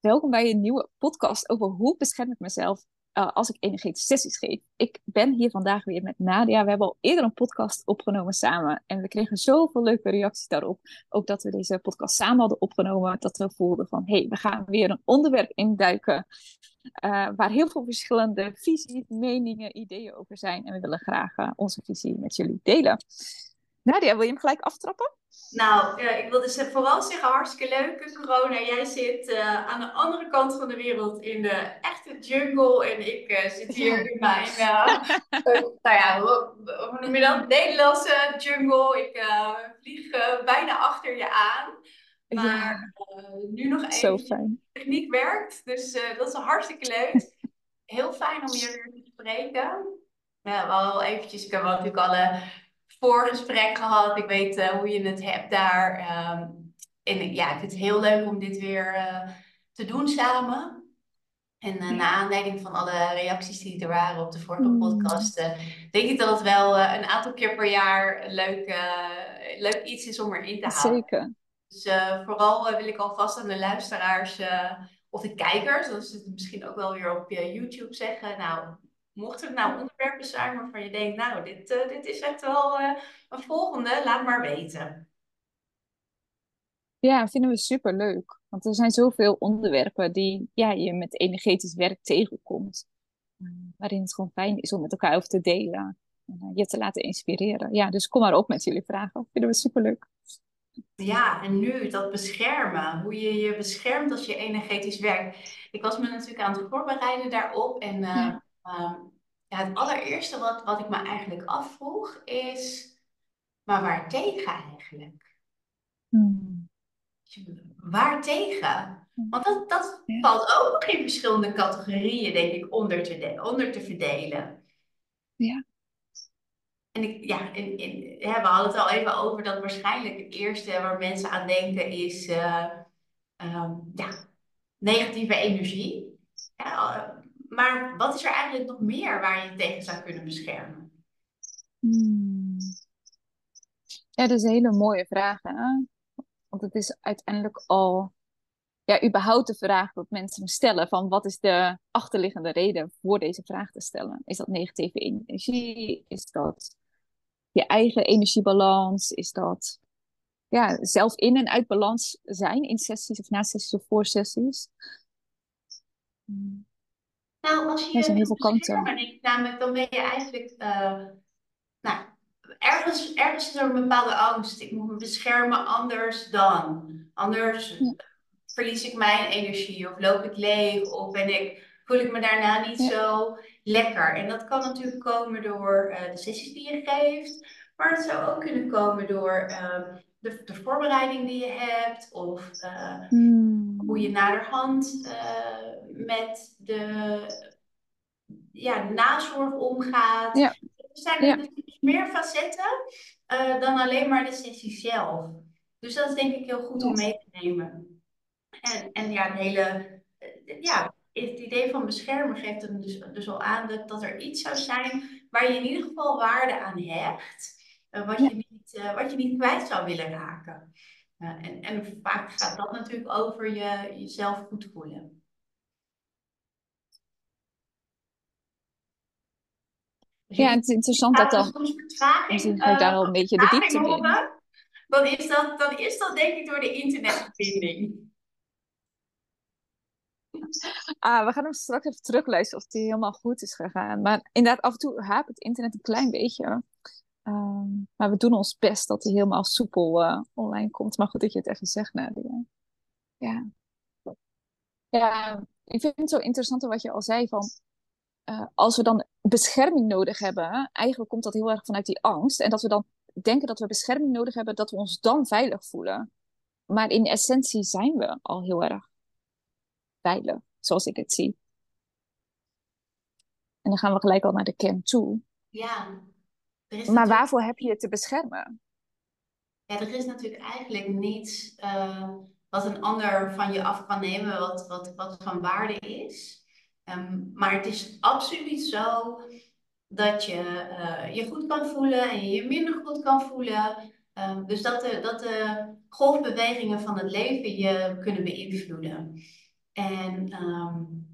Welkom bij een nieuwe podcast over hoe bescherm ik mezelf uh, als ik energetische sessies geef. Ik ben hier vandaag weer met Nadia. We hebben al eerder een podcast opgenomen samen en we kregen zoveel leuke reacties daarop. Ook dat we deze podcast samen hadden opgenomen, dat we voelden van hé, hey, we gaan weer een onderwerp induiken uh, waar heel veel verschillende visies, meningen, ideeën over zijn. En we willen graag uh, onze visie met jullie delen. Nadia, wil je hem gelijk aftrappen? Nou, ik wil dus vooral zeggen, hartstikke leuk, corona. Jij zit uh, aan de andere kant van de wereld in de echte jungle. En ik uh, zit hier in mijn, uh, nou ja, hoe noem je dat? Nederlandse jungle. Ik vlieg bijna achter je aan. Maar nu nog even. Zo fijn. De techniek werkt, dus dat is hartstikke leuk. Heel fijn om hier weer te spreken. Ja, wel eventjes, ik heb natuurlijk alle voorgesprek gehad. Ik weet uh, hoe je het hebt daar. Um, en ja, ik vind het heel leuk om dit weer uh, te doen samen. En uh, na aanleiding van alle reacties die er waren op de vorige mm. podcast, denk ik dat het wel een aantal keer per jaar een leuk, leuk iets is om erin te houden. Zeker. Dus vooral wil ik alvast aan de luisteraars of de kijkers, dat is het misschien ook wel weer op YouTube zeggen. Nou, Mochten het nou onderwerpen zijn waarvan je denkt, nou, dit, uh, dit is echt wel uh, een volgende, laat maar weten. Ja, vinden we super leuk. Want er zijn zoveel onderwerpen die ja, je met energetisch werk tegenkomt. Uh, waarin het gewoon fijn is om met elkaar over te delen. En je te laten inspireren. Ja, dus kom maar op met jullie vragen. Vinden we super leuk. Ja, en nu dat beschermen. Hoe je je beschermt als je energetisch werkt. Ik was me natuurlijk aan het voorbereiden daarop. En ja. Um, ja, het allereerste wat, wat ik me eigenlijk afvroeg is, maar waar tegen eigenlijk? Hmm. Waar tegen? Want dat, dat valt ook nog in verschillende categorieën, denk ik, onder te, onder te verdelen. Ja. En ik, ja, in, in, we hadden het al even over dat waarschijnlijk het eerste waar mensen aan denken is uh, um, ja, negatieve energie. Ja, maar wat is er eigenlijk nog meer waar je tegen zou kunnen beschermen? Hmm. Ja, dat is een hele mooie vraag. Hè? Want het is uiteindelijk al, ja, überhaupt de vraag dat mensen me stellen: van wat is de achterliggende reden voor deze vraag te stellen? Is dat negatieve energie? Is dat je eigen energiebalans? Is dat ja, zelf in en uit balans zijn in sessies of na sessies of voor sessies? Hmm. Nou, als je. Er zijn heel veel kanten. Namelijk, dan ben je eigenlijk. Uh, nou, ergens, ergens is er een bepaalde angst. Ik moet me beschermen anders dan. Anders verlies ik mijn energie of loop ik leeg of ben ik, voel ik me daarna niet zo lekker. En dat kan natuurlijk komen door uh, de sessies die je geeft. Maar het zou ook kunnen komen door uh, de, de, voorbereiding die je hebt of hmm. hoe je naderhand met de ja, nazorg omgaat. Ja. Er zijn dus meer facetten uh, dan alleen maar de sessie zelf. Dus dat is denk ik heel goed om mee te nemen. En, en ja, het hele, uh, ja, het idee van beschermen geeft hem dus, dus al aan dat, dat er iets zou zijn waar je in ieder geval waarde aan hecht. Uh, wat, je niet, wat je niet kwijt zou willen raken. en, en vaak gaat dat natuurlijk over je, jezelf goed voelen. Ja, het is interessant dat dan. Misschien ga je daar al een beetje de diepte in. Dan is, dat, dan is dat denk ik door de internetverbinding. Ah, we gaan hem straks even terugluisteren of die helemaal goed is gegaan. Maar inderdaad, af en toe haakt het internet een klein beetje. Ehm, maar we doen ons best dat hij helemaal soepel uh, online komt. Maar goed dat je het even zegt, Nadia. Ja. Ja, ik vind het zo interessant wat je al zei van uh, als we dan bescherming nodig hebben, eigenlijk komt dat heel erg vanuit die angst. En dat we dan denken dat we bescherming nodig hebben, dat we ons dan veilig voelen. Maar in essentie zijn we al heel erg veilig, zoals ik het zie. En dan gaan we gelijk al naar de kern toe. Ja. Er is maar waarvoor heb je het te beschermen? Ja, er is natuurlijk eigenlijk niets uh, wat een ander van je af kan nemen, wat, wat, wat van waarde is. Ehm, maar het is absoluut zo dat je uh, je goed kan voelen en je je minder goed kan voelen. Um, dus dat de, dat de golfbewegingen van het leven je kunnen beïnvloeden. En um,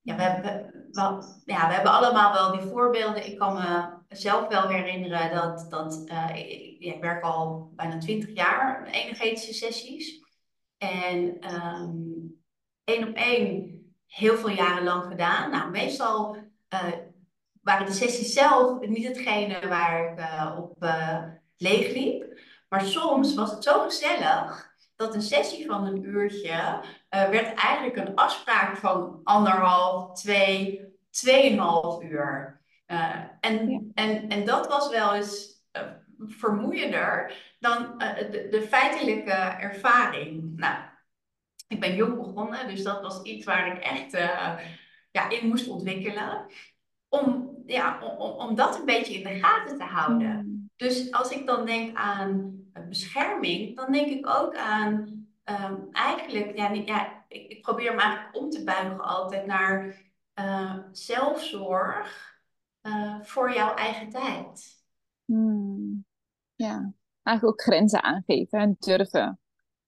ja, we hebben, we, ja, we hebben allemaal wel die voorbeelden. Ik kan me zelf wel herinneren dat, dat uh, ik, ik, werk al bijna twintig jaar energetische sessies. En één op één heel veel jaren lang gedaan. Nou, meestal uh, waren de sessies zelf niet hetgene waar ik uh, op leeg liep. Maar soms was het zo gezellig dat een sessie van een uurtje uh, werd eigenlijk een afspraak van anderhalf, twee, tweeënhalf uur. Uh, en, en, en dat was wel eens uh, vermoeiender dan de, de, feitelijke ervaring. Nou, ik ben jong begonnen, dus dat was iets waar ik echt ja, in moest ontwikkelen. Om, ja, om, om dat een beetje in de gaten te houden. Hmm. Dus als ik dan denk aan bescherming, dan denk ik ook aan ehm, eigenlijk, ja, ja ik, ik, probeer hem eigenlijk om te buigen altijd naar uh, zelfzorg uh, voor jouw eigen tijd. Hmm. Ja, eigenlijk ook grenzen aangeven en durven.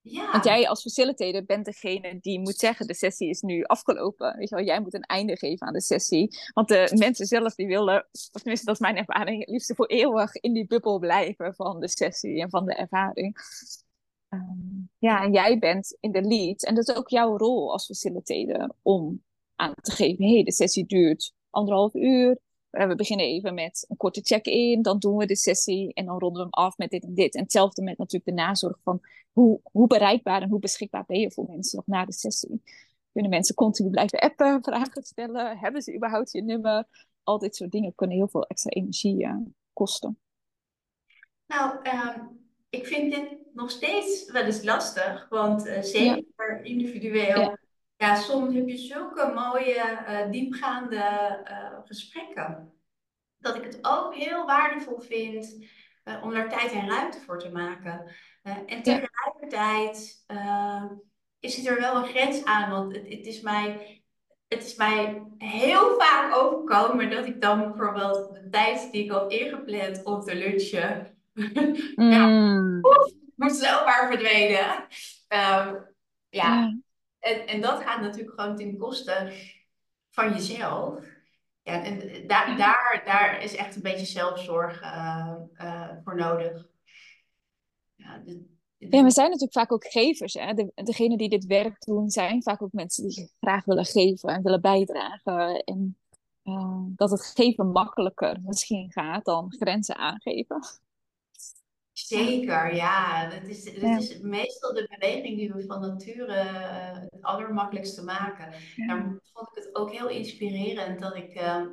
Ja. Want jij als facilitator bent degene die moet zeggen, de sessie is nu afgelopen. Weet je wel, jij moet een einde geven aan de sessie. Want de mensen zelf die willen, of tenminste dat is mijn ervaring, het liefst voor eeuwig in die bubbel blijven van de sessie en van de ervaring. Um, ja, en jij bent in de lead. En dat is ook jouw rol als facilitator om aan te geven, hé, hey, de sessie duurt anderhalf uur. Eh, we beginnen even met een korte check-in, dan doen we de sessie en dan ronden we hem af met dit en dit. En hetzelfde met natuurlijk de nazorg van hoe, hoe bereikbaar en hoe beschikbaar ben je voor mensen nog na de sessie. Kunnen mensen continu blijven appen, vragen stellen? Hebben ze überhaupt je nummer? Al dit soort dingen kunnen heel veel extra energie uh, kosten. Nou, um, ik vind dit nog steeds wel eens lastig, want uh, zeker ja. individueel. Ja ja, soms heb je zulke mooie, uh, diepgaande uh, gesprekken. Dat ik het ook heel waardevol vind uh, om daar tijd en ruimte voor te maken. en tegelijkertijd is er wel een grens aan, want het, het, is mij, het is mij heel vaak overkomen dat ik dan bijvoorbeeld de tijd die ik had ingepland om te lunchen, mm. ja, oef, moet zomaar verdwenen. Um, ja. En, en dat gaat natuurlijk gewoon ten koste van jezelf. Ja, en daar, daar, daar is echt een beetje zelfzorg uh, uh, voor nodig. Ja, de, ja, we zijn natuurlijk vaak ook gevers. Hè? De, degenen die dit werk doen, zijn vaak ook mensen die graag willen geven en willen bijdragen. En uh, dat het geven makkelijker misschien gaat dan grenzen aangeven. Zeker, ja. Dat is, dat is meestal de beweging die we van nature uh, het allermakkelijkste maken. Ja. Vond ik het ook heel inspirerend dat ik uh,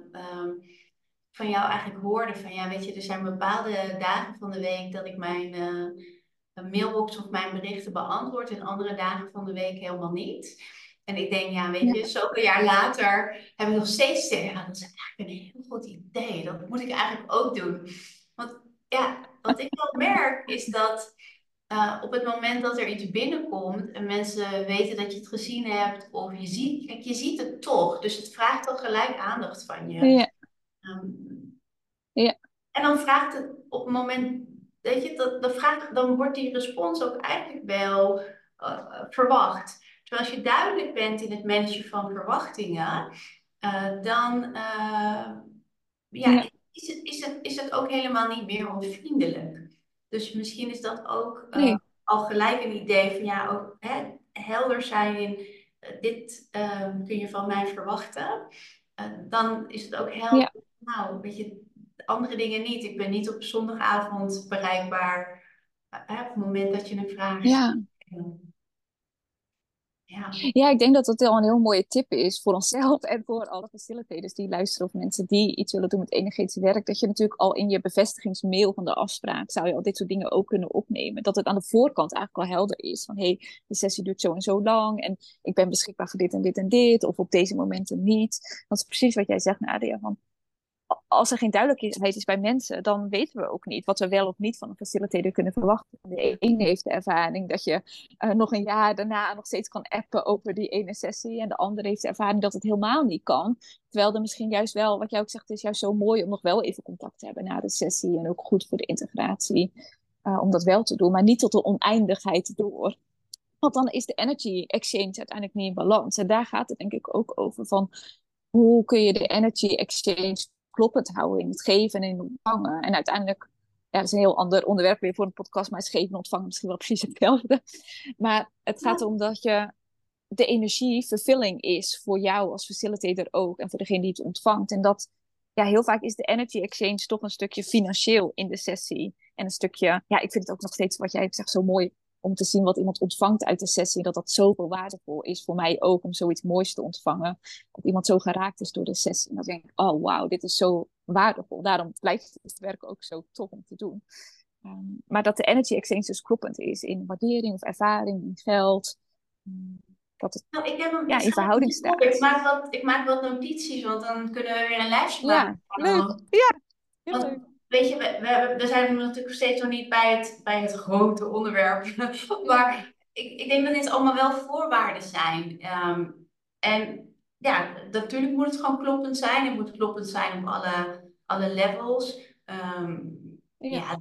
van jou eigenlijk hoorde van ja, weet je, er zijn bepaalde dagen van de week dat ik mijn uh, mailbox of mijn berichten beantwoord en andere dagen van de week helemaal niet. En ik denk, ja, weet je, zoveel jaar later heb ik nog steeds ja, dat is eigenlijk een heel goed idee. Dat moet ik eigenlijk ook doen. Want ja, wat ik wel merk is dat uh, op het moment dat er iets binnenkomt en mensen weten dat je het gezien hebt of je ziet, kijk, je ziet het toch. Dus het vraagt al gelijk aandacht van je. Ja. Um, ja. En dan vraagt het op het moment, weet je, dat, dat vraagt, dan wordt die respons ook eigenlijk wel uh, verwacht. Terwijl als je duidelijk bent in het managen van verwachtingen, uh, dan ja, ja is het, is, het, is het ook helemaal niet meer onvriendelijk. Dus misschien is dat ook uh, al gelijk een idee van ja, ook hè, helder zijn in uh, dit uh, kun je van mij verwachten. Eh, dan is het ook helder. Ja. Nou, weet je, andere dingen niet. Ik ben niet op zondagavond bereikbaar op het moment dat je een vraag ja. Ja. ja, ik denk dat dat wel een heel mooie tip is voor onszelf en voor alle facilitators die luisteren of mensen die iets willen doen met energetisch werk. Dat je natuurlijk al in je bevestigingsmail van de afspraak zou je al dit soort dingen ook kunnen opnemen. Dat het aan de voorkant eigenlijk al helder is van hé, hey, de sessie duurt zo en zo lang en ik ben beschikbaar voor dit en dit en dit of op deze momenten niet. Dat is precies wat jij zegt Nadia, van als er geen duidelijkheid is bij mensen, dan weten we ook niet wat we wel of niet van een facilitator kunnen verwachten. De ene heeft de ervaring dat je uh, nog een jaar daarna nog steeds kan appen over die ene sessie. En de andere heeft de ervaring dat het helemaal niet kan. Terwijl er misschien juist wel, wat jij ook zegt, is juist zo mooi om nog wel even contact te hebben na de sessie. En ook goed voor de integratie uh, om dat wel te doen, maar niet tot de oneindigheid door. Want dan is de energy exchange uiteindelijk niet in balans. En daar gaat het denk ik ook over van hoe kun je de energy exchange kloppend houden in het geven en in het ontvangen. En uiteindelijk, ja, dat is een heel ander onderwerp weer voor een podcast, maar is geven en ontvangen misschien wel precies hetzelfde. Maar het gaat erom dat je de energie vervulling is voor jou als facilitator ook en voor degene die het ontvangt. En dat, ja, heel vaak is de energy exchange toch een stukje financieel in de sessie. En een stukje, ja, ik vind het ook nog steeds wat jij zegt zo mooi om te zien wat iemand ontvangt uit de sessie. Dat dat zoveel waardevol is voor mij ook om zoiets moois te ontvangen. Dat iemand zo geraakt is door de sessie. En dan denk ik, oh wauw, dit is zo waardevol. Daarom blijft het werk ook zo tof om te doen. Ehm, maar dat de energy exchange dus kloppend is in waardering of ervaring, in geld. Um, dat het nou, ik heb hem, ja, in verhouding staat. Ik maak, wat, ik maak wat notities, want dan kunnen we weer een lijstje maken. Ja, leuk. Ja, heel leuk weet je, we, we, we zijn natuurlijk steeds nog niet bij het, bij het grote onderwerp. maar ik, ik denk dat dit allemaal wel voorwaarden zijn. Ehm, en ja, natuurlijk moet het gewoon kloppend zijn. Het moet kloppend zijn op alle, alle levels. Ehm, ja,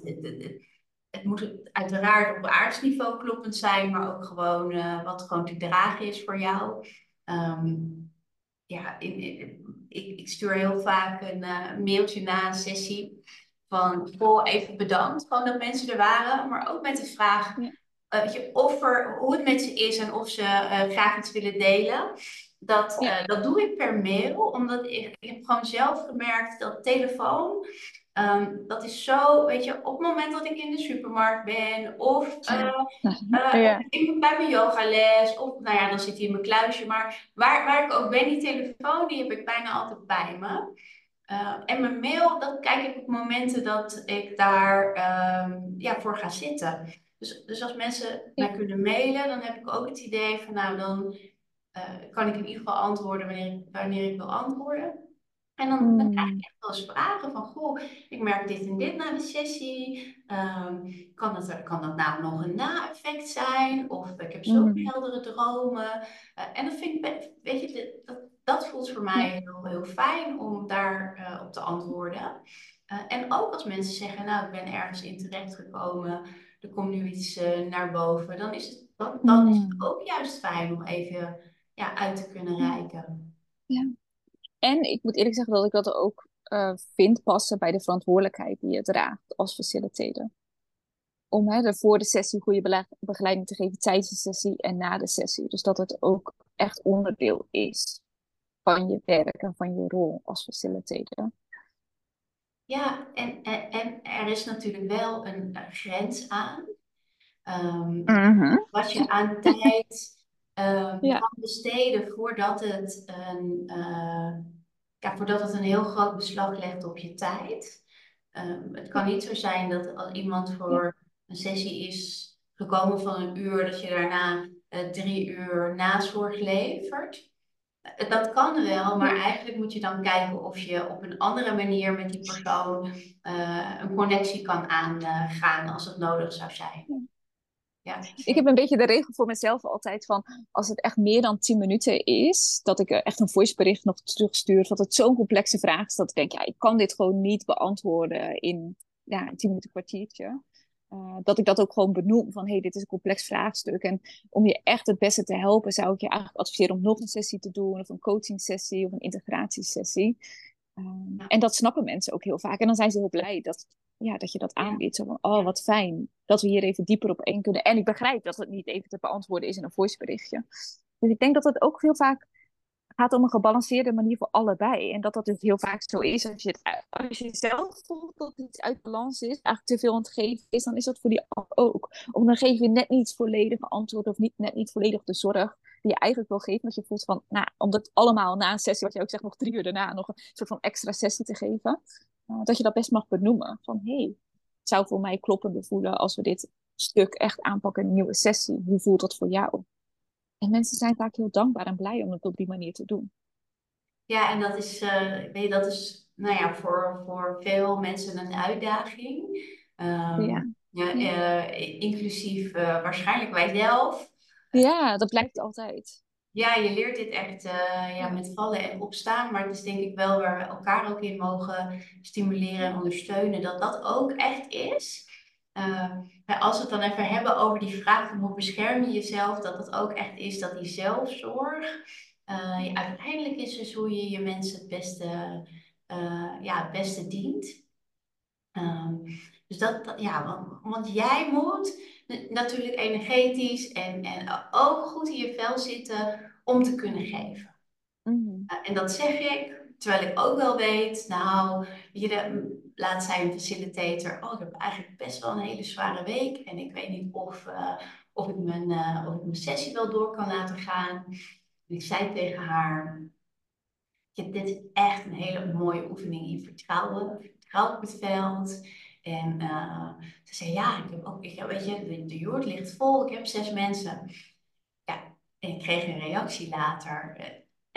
het moet uiteraard op aardsniveau kloppend zijn, maar ook gewoon uh, wat gewoon te dragen is voor jou. Ehm, ja, in, ik, ik, stuur heel vaak een uh, mailtje na een sessie van goh, even bedankt. Gewoon dat mensen er waren. Maar ook met de vraag ja. uh, weet je, of er, hoe het met ze is en of ze uh, graag iets willen delen. Dat, uh, dat doe ik per mail, omdat ik, ik heb gewoon zelf gemerkt dat telefoon, um, dat is zo, weet je, op het moment dat ik in de supermarkt ben of ja. in, bij mijn yogales of nou ja, dan zit hij in mijn kluisje. Maar waar, waar ik ook ben, die telefoon, die heb ik bijna altijd bij me. Uh, en mijn mail, dat kijk ik op momenten dat ik daar um, ja, voor ga zitten. Dus, dus als mensen mij kunnen mailen, dan heb ik ook het idee van, nou, dan uh, kan ik in ieder geval antwoorden wanneer ik, wanneer ik wil antwoorden. En dan, dan, krijg ik hmm. echt wel eens vragen van, goh, ik merk dit en dit na de sessie. Um, kan, dat, kan dat nou nog een na-effect zijn? Of ik heb zo'n mm. heldere dromen. Uh, en dat vind ik, weet je, dat, dat voelt voor mij heel, heel fijn om daar uh, op te antwoorden. Uh, en ook als mensen zeggen, nou, ik ben ergens in terecht gekomen, er komt nu iets uh, naar boven, dan is, het, dan, dan is het hmm. ook juist fijn om even ja, uit te kunnen reiken. Ja. En ik moet eerlijk zeggen dat ik dat ook vind passen bij de verantwoordelijkheid die je draagt als facilitator. Om hè, er voor de sessie goede begeleiding te geven tijdens de sessie en na de sessie. Dus dat het ook echt onderdeel is van je werk en van je rol als facilitator. Ja, en, en, en er is natuurlijk wel een, grens aan. Um, Wat je aan tijd um, kan besteden voordat het, een, uh, ja, voordat het een heel groot beslag legt op je tijd. Um, het kan niet zo zijn dat als iemand voor een sessie is gekomen van een uur, dat je daarna uh, drie uur nazorg levert. Dat kan wel, maar eigenlijk moet je dan kijken of je op een andere manier met die persoon uh, een connectie kan aangaan als het nodig zou zijn. Ja. Ik heb een beetje de regel voor mezelf altijd van als het echt meer dan 10 minuten is, dat ik echt een voicebericht nog terugstuur, dat het zo'n complexe vraag is dat ik denk, ja, ik kan dit gewoon niet beantwoorden in ja, een 10 minuten kwartiertje. Uh, dat ik dat ook gewoon benoem van hey, dit is een complex vraagstuk. En om je echt het beste te helpen, zou ik je eigenlijk adviseren om nog een sessie te doen, of een coaching sessie of een integratiesessie. Um, En dat snappen mensen ook heel vaak. En dan zijn ze heel blij dat, ja, dat je dat aanbiedt. Zo van, oh, wat fijn dat we hier even dieper op één kunnen. En ik begrijp dat het niet even te beantwoorden is in een voiceberichtje. Dus ik denk dat het ook heel vaak gaat om een gebalanceerde manier voor allebei. En dat dat dus heel vaak zo is. Als je, het, als je zelf voelt dat iets uit balans is, eigenlijk te veel aan het geven is, dan is dat voor die ook. Of dan geef je net niet volledige antwoord of niet, net niet volledig de zorg die je eigenlijk wil geven. Dat je voelt van, nou, om dat allemaal na een sessie, wat je ook zegt, nog drie uur daarna nog een soort van extra sessie te geven. Uh, dat je dat best mag benoemen. Van, hé, hey, het zou voor mij kloppender voelen als we dit stuk echt aanpakken in een nieuwe sessie. Hoe voelt dat voor jou? En mensen zijn vaak heel dankbaar en blij om het op die manier te doen. Ja, en dat is, uh, weet je, dat is nou ja, voor, voor veel mensen een uitdaging. Um, ja. ja uh, inclusief uh, waarschijnlijk wij zelf. Ja, dat blijkt altijd. Ja, je leert dit echt ja, met vallen en opstaan. Maar het is denk ik wel waar we elkaar ook in mogen stimuleren en ondersteunen. Dat dat ook echt is. Als we het dan even hebben over die vraag van hoe bescherm je jezelf, dat het ook echt is dat die zelfzorg uiteindelijk is dus hoe je je mensen het beste, ja, het beste dient. Ehm, dus dat, ja, want, want, jij moet natuurlijk energetisch en, en ook goed in je vel zitten om te kunnen geven. Mhm. en dat zeg ik, terwijl ik ook wel weet, nou, je, laat zijn een facilitator, oh, ik heb eigenlijk best wel een hele zware week en ik weet niet of, uh, of, ik, mijn, uh, of ik mijn sessie wel door kan laten gaan. En ik zei tegen haar, dit is echt een hele mooie oefening in vertrouwen, vertrouwen op het veld. En uh, ze zei, ja, ik heb ook, ik weet je, de, de joert ligt vol, ik heb zes mensen. Ja, en ik kreeg een reactie later.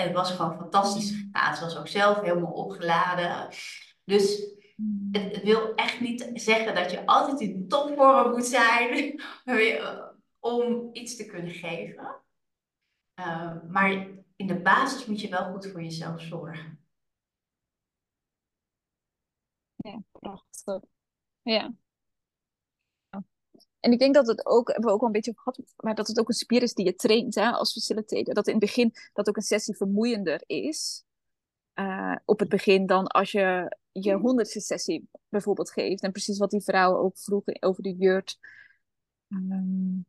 En het was gewoon fantastisch gegaan. Ze was ook zelf helemaal opgeladen. Dus het, wil echt niet zeggen dat je altijd in topvorm moet zijn om iets te kunnen geven. Uh, maar in de basis moet je wel goed voor jezelf zorgen. Ja, prachtig. Ja. En ik denk dat het ook, hebben we ook al een beetje gehad, maar dat het ook een spier is die je traint hè, als facilitator. Dat in het begin dat ook een sessie vermoeiender is. Uh, op het begin dan als je je honderdste sessie bijvoorbeeld geeft. En precies wat die vrouw ook vroeg over de jurt. Um,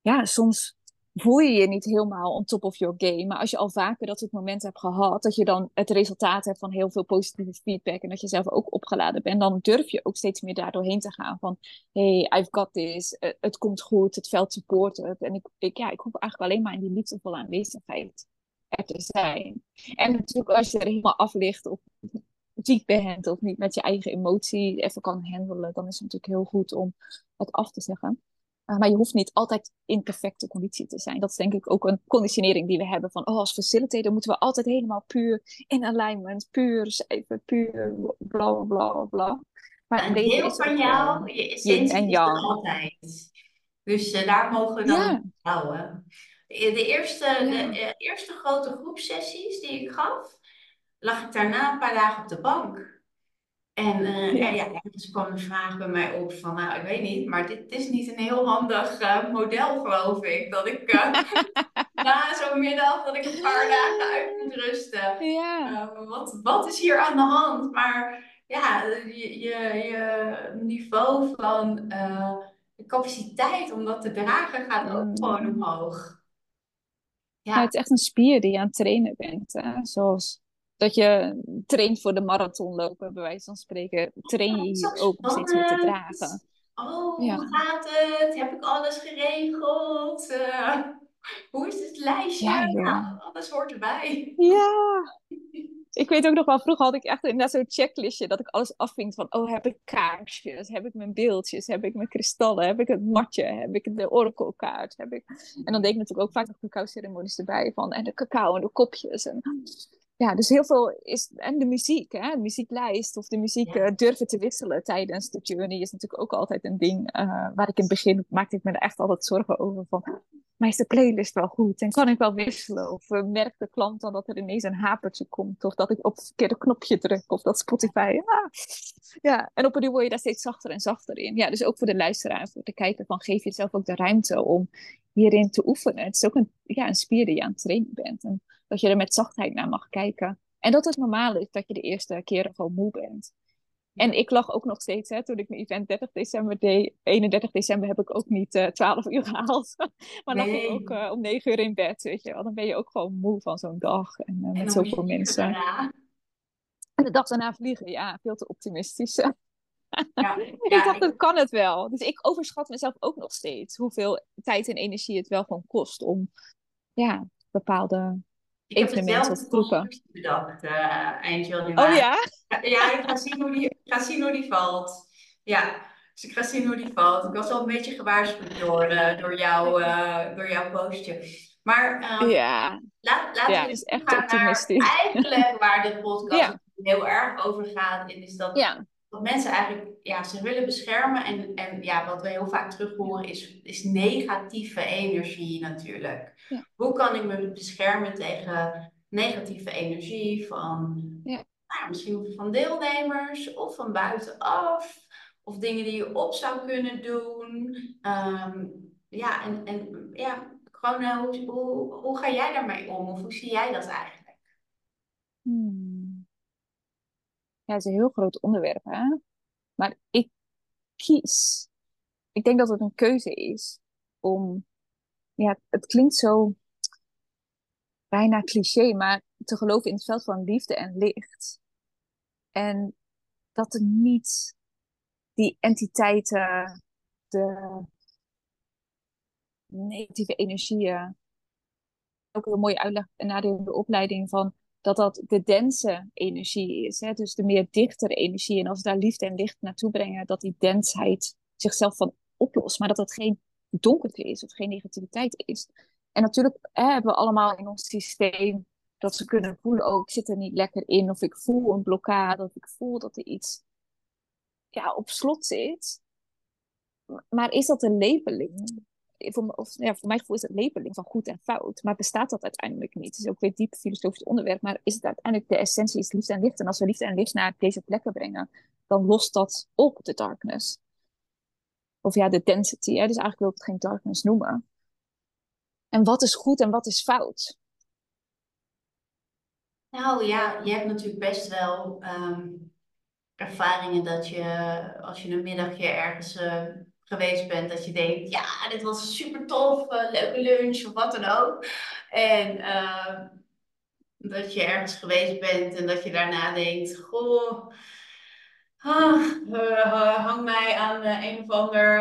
ja, soms voel je je niet helemaal on top of your game. Maar als je al vaker dat soort momenten hebt gehad, dat je dan het resultaat hebt van heel veel positieve feedback en dat je zelf ook opgeladen bent, dan durf je ook steeds meer daar doorheen te gaan van, hey, I've got this, uh, het komt goed, het veld support het. En ik, ik, ja, ik hoef eigenlijk alleen maar in die liefdevolle aanwezigheid er te zijn. En natuurlijk als je er helemaal af ligt of ziek bent of niet met je eigen emotie even kan handelen, dan is het natuurlijk heel goed om het af te zeggen. Uh, maar je hoeft niet altijd in perfecte conditie te zijn. Dat is denk ik ook een conditionering die we hebben van, oh, als facilitator moeten we altijd helemaal puur in alignment, puur puur bla bla bla. Maar een deel van jou, je essentie en is altijd. Dus uh, daar mogen we dan ja. houden. De eerste, de eerste grote groepsessies die ik gaf, lag ik daarna een paar dagen op de bank. En uh, ja. ja, ergens kwam de vraag bij mij op van, nou, ik weet niet, maar dit is niet een heel handig uh, model, geloof ik. Dat ik uh, na zo'n middag, dat ik een paar dagen uit moet rusten. Ja. wat, wat is hier aan de hand? Maar ja, je, je, je niveau van de capaciteit om dat te dragen gaat ook mm. gewoon omhoog. Ja. het is echt een spier die je aan het trainen bent. Hè? Zoals dat je traint voor de marathon lopen, bij wijze van spreken, train je hier ook om steeds meer te dragen. Oh, hoe gaat het? Heb ik alles geregeld? Uh, hoe is het lijstje? Ja, ja. alles hoort erbij. Ja. Ik weet ook nog wel, vroeger had ik echt inderdaad zo'n checklistje dat ik alles afving van, oh, heb ik kaarsjes, heb ik mijn beeldjes, heb ik mijn kristallen, heb ik het matje, heb ik de orakelkaart, heb ik... En dan deed ik natuurlijk ook vaak de cacao ceremonies erbij van, en de cacao en de kopjes. En ja, dus heel veel is. En de muziek, hè? de muzieklijst of de muziek uh, durven te wisselen tijdens de journey is natuurlijk ook altijd een ding. Uh, waar ik in het begin maakte ik me er echt altijd zorgen over. Van, maar is de playlist wel goed? En kan ik wel wisselen? Of uh, merkt de klant dan dat er ineens een hapertje komt? Of dat ik op het verkeerde knopje druk? Of dat Spotify. Ja, ja. en op een word je daar steeds zachter en zachter in. Ja, dus ook voor de luisteraar, voor de kijker, van geef jezelf ook de ruimte om hierin te oefenen. Het is ook een, ja, een spier die je aan het trainen bent. En dat je er met zachtheid naar mag kijken. En dat het normaal is dat je de eerste keren gewoon moe bent. En ik lag ook nog steeds, hè, toen ik mijn event 30 december deed, 31 december heb ik ook niet uh, eh, 12 uur gehaald. maar dan lag ik ook uh, om 9 uur in bed, weet je wel. Dan ben je ook gewoon moe van zo'n dag en, uh, met zoveel mensen. En de dag daarna vliegen, ja, veel te optimistisch. Ja, ik dacht, dat kan het wel. Dus ik overschat mezelf ook nog steeds hoeveel tijd en energie het wel gewoon kost om ja, bepaalde evenementen of groepen. bedacht uh, eind januari. Oh ja? Ja, ik ga zien hoe die, ga zien hoe die valt. Ja, dus ik ga zien hoe die valt. Ik was al een beetje gewaarschuwd door, uh, door, jou, uh, door jouw postje. Maar um, ja. laat, laten ja, we is echt optimistisch. eigenlijk waar de podcast ja. heel erg over gaat. is dat ja wat mensen eigenlijk, ja, ze willen beschermen. En, en ja, wat we heel vaak terug horen is, is negatieve energie natuurlijk. Hoe kan ik me beschermen tegen negatieve energie van ja. nou, misschien van deelnemers of van buitenaf? of dingen die je op zou kunnen doen. Ehm, ja, en, en ja, gewoon uh, hoe, hoe, hoe ga jij daarmee om? Of hoe zie jij dat eigenlijk? Hmm. Ja, het is een heel groot onderwerp? Maar ik kies. Ik denk dat het een keuze is om. Ja, het klinkt zo bijna cliché, maar te geloven in het veld van liefde en licht. En dat er niet die entiteiten, de negatieve energieën. Ook een mooie uitleg na de opleiding van dat dat de dense energie is. Hè? Dus de meer dichtere energie. En als we daar liefde en licht naartoe brengen, dat die densheid zichzelf van oplost. Maar dat het geen donkerte is of geen negativiteit is. En natuurlijk hè, hebben we allemaal in ons systeem dat ze kunnen voelen, oh, ik zit er niet lekker in. Of ik voel een blokkade. Of ik voel dat er iets ja, op slot zit. Maar is dat een labeling? Voor, of, ja, voor mijn gevoel is het labeling van goed en fout. Maar bestaat dat uiteindelijk niet? Het is ook weer diep filosofisch onderwerp. Maar is het uiteindelijk de essentie is liefde en licht? En als we liefde en licht naar deze plekken brengen, dan lost dat op de darkness. Of ja, de density. Hè? Dus eigenlijk wil ik het geen darkness noemen. En wat is goed en wat is fout? Nou ja, je hebt natuurlijk best wel ehm, ervaringen dat je, als je een middagje ergens uh, geweest bent, dat je denkt, ja, dit was super tof, uh, leuke lunch of wat dan ook. En uh, dat je ergens geweest bent en dat je daarna denkt, goh, ah, hang mij aan een of ander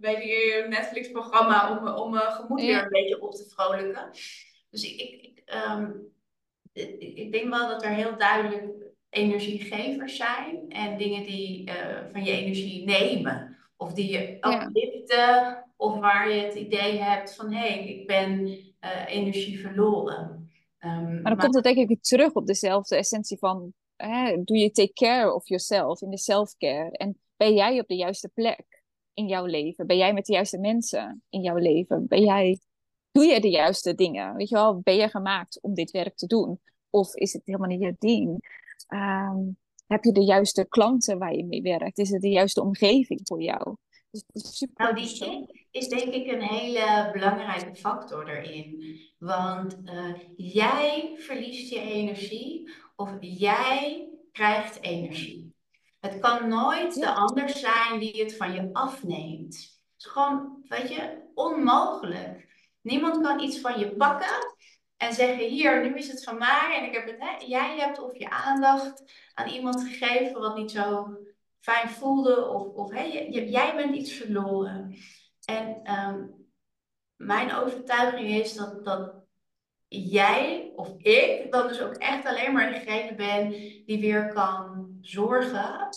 weet je, Netflix-programma om, om mijn gemoed weer een beetje op te vrolijken. Dus ik, ik, um, ik, ik denk wel dat er heel duidelijk energiegevers zijn en dingen die van je energie nemen. Of die je upliften, of waar je het idee hebt van hé, hey, ik ben uh, energie verloren. Um, maar dan komt het denk ik weer terug op dezelfde essentie van hè, doe je take care of yourself in de self-care. En ben jij op de juiste plek in jouw leven? Ben jij met de juiste mensen in jouw leven? Ben jij, doe je de juiste dingen? Weet je wel, ben je gemaakt om dit werk te doen? Of is het helemaal niet je ding? Um, heb je de juiste klanten waar je mee werkt? Is het de juiste omgeving voor jou? Dus super nou, die is denk ik een hele belangrijke factor erin. Want uh, jij verliest je energie of jij krijgt energie. Het kan nooit de ander zijn die het van je afneemt. Het is gewoon, weet je, onmogelijk. Niemand kan iets van je pakken en zeggen, hier, nu is het van mij en ik heb het, hè, jij hebt of je aandacht aan iemand gegeven wat niet zo fijn voelde of, of hè, jij bent iets verloren. En ehm, mijn overtuiging is dat, dat jij of ik dan dus ook echt alleen maar degene ben die weer kan zorgen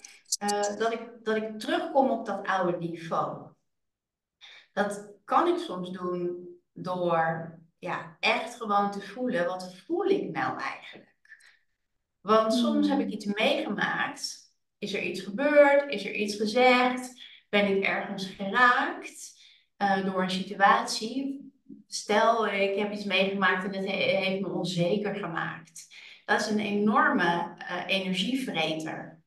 uh, dat, ik, dat ik terugkom op dat oude niveau. Dat kan ik soms doen door ja, echt gewoon te voelen, wat voel ik nou eigenlijk? Want soms heb ik hmm. iets meegemaakt. Is er iets gebeurd? Is er iets gezegd? Ben ik ergens geraakt uh, door een situatie? Stel, ik heb iets meegemaakt en het heeft me onzeker gemaakt. Dat is een enorme uh, energievreter.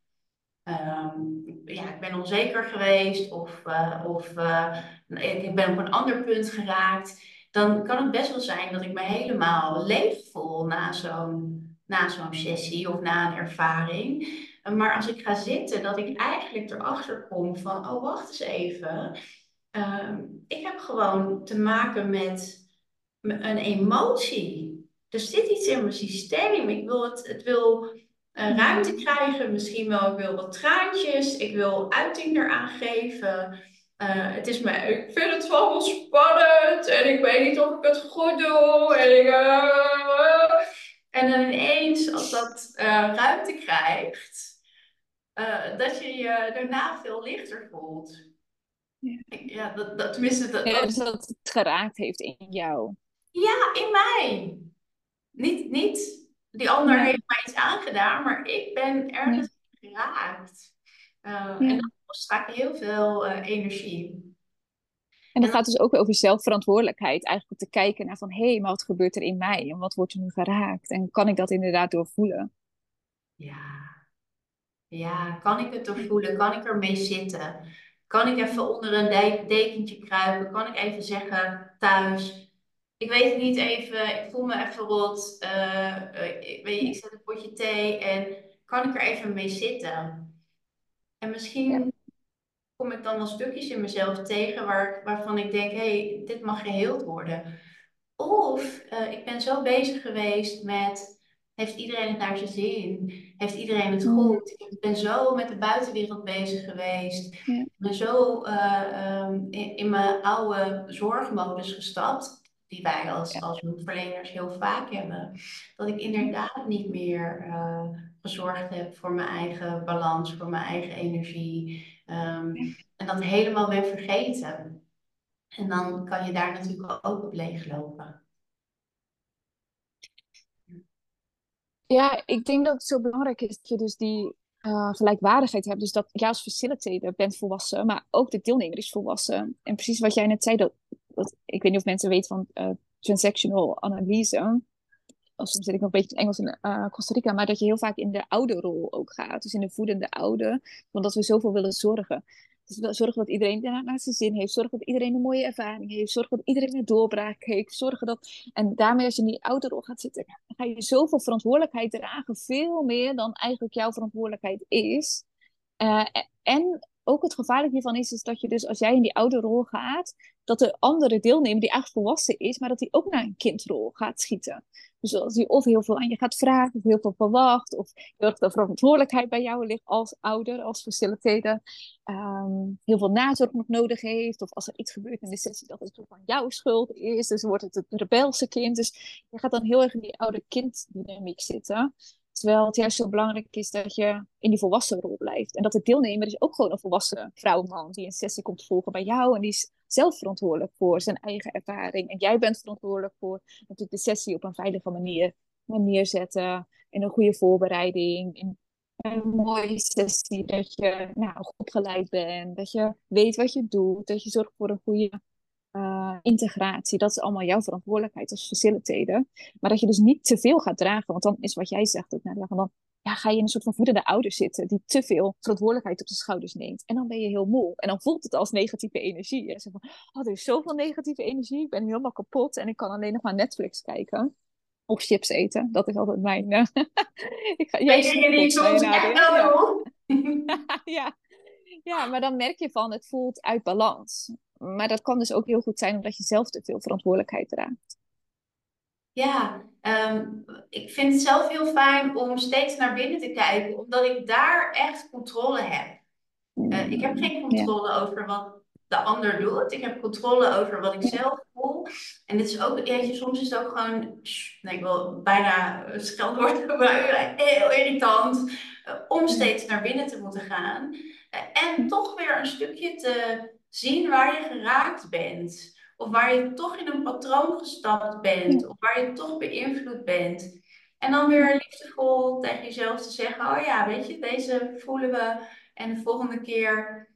Um, ja, ik ben onzeker geweest of, uh, of ik ben op een ander punt geraakt dan kan het best wel zijn dat ik me helemaal leeg voel na zo'n na zo'n sessie of na een ervaring. Maar als ik ga zitten, dat ik eigenlijk erachter kom van, oh wacht eens even. Uh, ik heb gewoon te maken met een emotie. Er zit iets in mijn systeem. Ik wil het, het wil uh, ruimte krijgen. Misschien wel, ik wil wat traantjes. Ik wil uiting eraan geven. Uh, het is me, ik vind het wel spannend en ik weet niet of ik het goed doe. En, ik, uh, en dan ineens, als dat uh, ruimte krijgt, dat je je daarna veel lichter voelt. Ja, ja dat, dat, tenminste... Dat, ja, dus dat het geraakt heeft in jou. Ja, in mij. Niet, niet die ander heeft mij iets aangedaan, maar ik ben ergens geraakt. Uh, En dat kost vaak heel veel uh, energie. En dat gaat dus ook over zelfverantwoordelijkheid. Eigenlijk om te kijken naar van, hé, hey, maar wat gebeurt er in mij? En wat wordt er nu geraakt? En kan ik dat inderdaad doorvoelen? Ja. Ja, kan ik het doorvoelen? Kan ik ermee zitten? Kan ik even onder een dekentje kruipen? Kan ik even zeggen thuis? Ik weet het niet even, ik voel me even rot. Uh, ik, weet, ik zet een potje thee en kan ik er even mee zitten? En misschien kom ik dan wel stukjes in mezelf tegen waar, waarvan ik denk, hé, hey, dit mag geheeld worden. Of uh, ik ben zo bezig geweest met, heeft iedereen het naar zijn zin? Heeft iedereen het mm. goed? Ik ben zo met de buitenwereld bezig geweest. Ik ben zo uh, um, in, in, mijn oude zorgmodus gestapt, die wij als, als verleners heel vaak hebben. Dat ik inderdaad niet meer uh, gezorgd heb voor mijn eigen balans, voor mijn eigen energie. Um, en dat helemaal ben vergeten. En dan kan je daar natuurlijk ook op leeglopen. Ja, ik denk dat het zo belangrijk is dat je dus die uh, gelijkwaardigheid hebt. Dus dat jij als facilitator bent volwassen, maar ook de deelnemer is volwassen. En precies wat jij net zei, dat, dat ik weet niet of mensen weten van uh, transactional analyse. Soms zit ik nog een beetje in Engels in uh, Costa Rica, maar dat je heel vaak in de oude rol ook gaat. Dus in de voedende oude, omdat we zoveel willen zorgen. Dus zorgen dat iedereen naar zijn zin heeft. Zorgen dat iedereen een mooie ervaring heeft. Zorgen dat iedereen een doorbraak heeft. Zorgen dat... En daarmee als je in die ouderrol gaat zitten, dan ga je zoveel verantwoordelijkheid dragen. Veel meer dan eigenlijk jouw verantwoordelijkheid is. Uh, en ook het gevaarlijke hiervan is, is dat je dus als jij in die oude rol gaat, dat de andere deelnemer die eigenlijk volwassen is, maar dat hij ook naar een kindrol gaat schieten. Dus als hij of heel veel aan je gaat vragen, of heel veel verwacht, of heel erg de verantwoordelijkheid bij jou ligt als ouder, als facilitator, um, heel veel nazorg nog nodig heeft, of als er iets gebeurt in de sessie dat het van jouw schuld is, dus wordt het het rebelse kind. Dus je gaat dan heel erg in die oude kinddynamiek zitten. Terwijl het juist zo belangrijk is dat je in die volwassen rol blijft. En dat de deelnemer is ook gewoon een volwassen vrouw man die een sessie komt volgen bij jou. En die is zelf verantwoordelijk voor zijn eigen ervaring. En jij bent verantwoordelijk voor natuurlijk de sessie op een veilige manier neerzetten. In een goede voorbereiding. In een mooie sessie. Dat je nou, opgeleid bent. Dat je weet wat je doet. Dat je zorgt voor een goede uh, integratie, dat is allemaal jouw verantwoordelijkheid als facilitator. Maar dat je dus niet te veel gaat dragen, want dan is wat jij zegt ook naar dan ja, ga je in een soort van voedende ouder zitten die te veel verantwoordelijkheid op de schouders neemt. En dan ben je heel moe. En dan voelt het als negatieve energie. Je zegt van, oh, er is zoveel negatieve energie, ik ben helemaal kapot en ik kan alleen nog maar Netflix kijken. Of chips eten, dat is altijd mijn... Uh, ik ga, jij jullie soms echt ja. ja. ja, maar dan merk je van, het voelt uit balans maar dat kan dus ook heel goed zijn omdat je zelf te veel verantwoordelijkheid draagt. Ja, ehm, ik vind het zelf heel fijn om steeds naar binnen te kijken, omdat ik daar echt controle heb. Uh, ik heb geen controle over wat de ander doet. Ik heb controle over wat ik zelf voel. En dit is ook, soms is het ook gewoon, nee, ik wil bijna scheldwoord gebruiken, heel irritant, uh, om steeds naar binnen te moeten gaan. Uh, en toch weer een stukje te zien waar je geraakt bent. Of waar je toch in een patroon gestapt bent. Of waar je toch beïnvloed bent. En dan weer liefdevol tegen jezelf te zeggen: Oh ja, weet je, deze voelen we. En de volgende keer.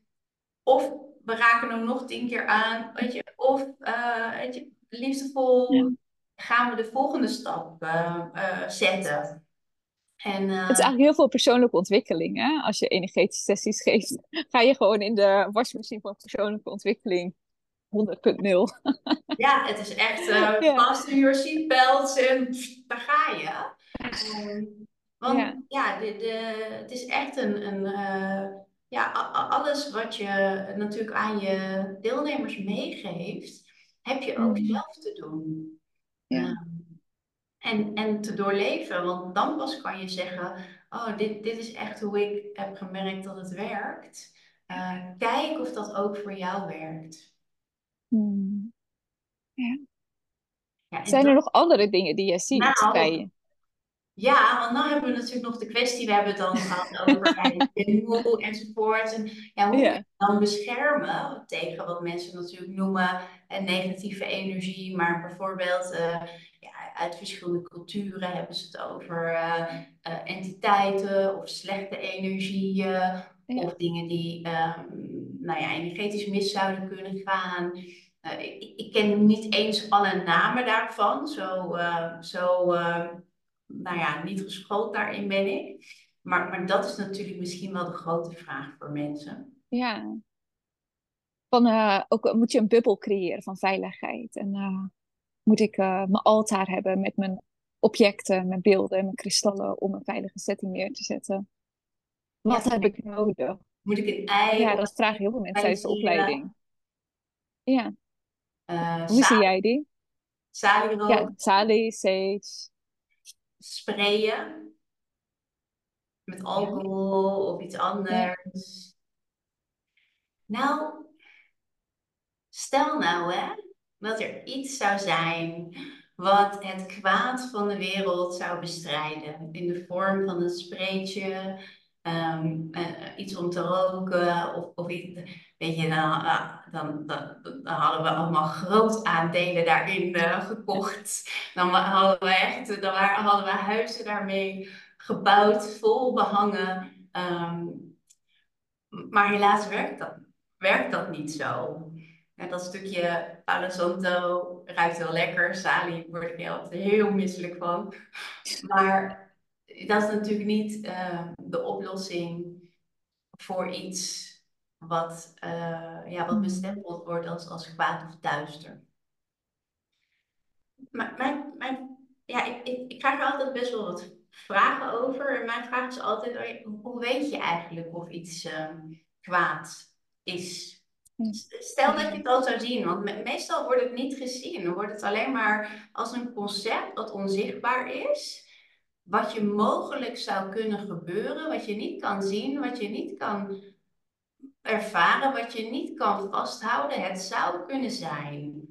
Of we raken hem nog tien keer aan. Weet je, of uh, weet je, liefdevol gaan we de volgende stap uh, uh, zetten. En, Het is eigenlijk heel veel persoonlijke ontwikkeling. Hè? Als je energetische sessies geeft, ga je gewoon in de wasmachine van persoonlijke ontwikkeling 100.0. ja, het is echt uh, vast in your seatbelts en daar ga je. Ehm, want ja, ja de, de, het is echt een, een uh, ja, alles wat je natuurlijk aan je deelnemers meegeeft, heb je ook mm. zelf te doen. Ja. Ehm, en, en te doorleven. Want dan pas kan je zeggen, oh, dit, dit is echt hoe ik heb gemerkt dat het werkt. Uh, kijk of dat ook voor jou werkt. Hmm. Ja. ja Zijn er nog andere dingen die je ziet nou, bij je? Ja, want dan hebben we natuurlijk nog de kwestie, we hebben het dan gehad over moe enzovoort. En ja, hoe ja. je dan beschermen tegen wat mensen natuurlijk noemen een negatieve energie, maar bijvoorbeeld uh, uit verschillende culturen hebben ze het over uh, uh, entiteiten of slechte energieën of dingen die um, nou ja, energetisch mis zouden kunnen gaan. Uh, ik, ik, ken niet eens alle namen daarvan, zo, zo nou ja, niet geschoold daarin ben ik. Maar, maar dat is natuurlijk misschien wel de grote vraag voor mensen. Ja. Van, ook, moet je een bubbel creëren van veiligheid. En moet ik uh, mijn altaar hebben met mijn objecten, mijn beelden, mijn kristallen om een veilige setting neer te zetten. Wat heb ik nodig? Moet ik een ei? Ja, dat vragen heel veel mensen tijdens de opleiding. Ja. Hoe zie jij die? Salierook. Ja, salie, sage. Sprayen. Met alcohol of iets anders. Nou, stel nou hè, dat er iets zou zijn wat het kwaad van de wereld zou bestrijden. In de vorm van een spreetje, ehm, eh, iets om te roken of, of iets. Weet je, dan, uh, dan, dan, dan, hadden we allemaal groot aandelen daarin uh, gekocht. Dan hadden we echt, dan hadden we huizen daarmee gebouwd, vol behangen. Um, maar helaas werkt dat, werkt dat niet zo. Dat stukje Palo Santo ruikt wel lekker. Sali word ik altijd heel misselijk van. Maar dat is natuurlijk niet uh, de oplossing voor iets wat, uh, ja, wat bestempeld wordt als, als kwaad of duister. Maar mijn, mijn, ja, ik, ik, ik krijg er altijd best wel wat vragen over. En mijn vraag is altijd, oh hoe weet je eigenlijk of iets uh, kwaad is? Stel dat je het al zou zien, want meestal wordt het niet gezien. Dan wordt het alleen maar als een concept wat onzichtbaar is. Wat je mogelijk zou kunnen gebeuren, wat je niet kan zien, wat je niet kan ervaren, wat je niet kan vasthouden. Het zou kunnen zijn.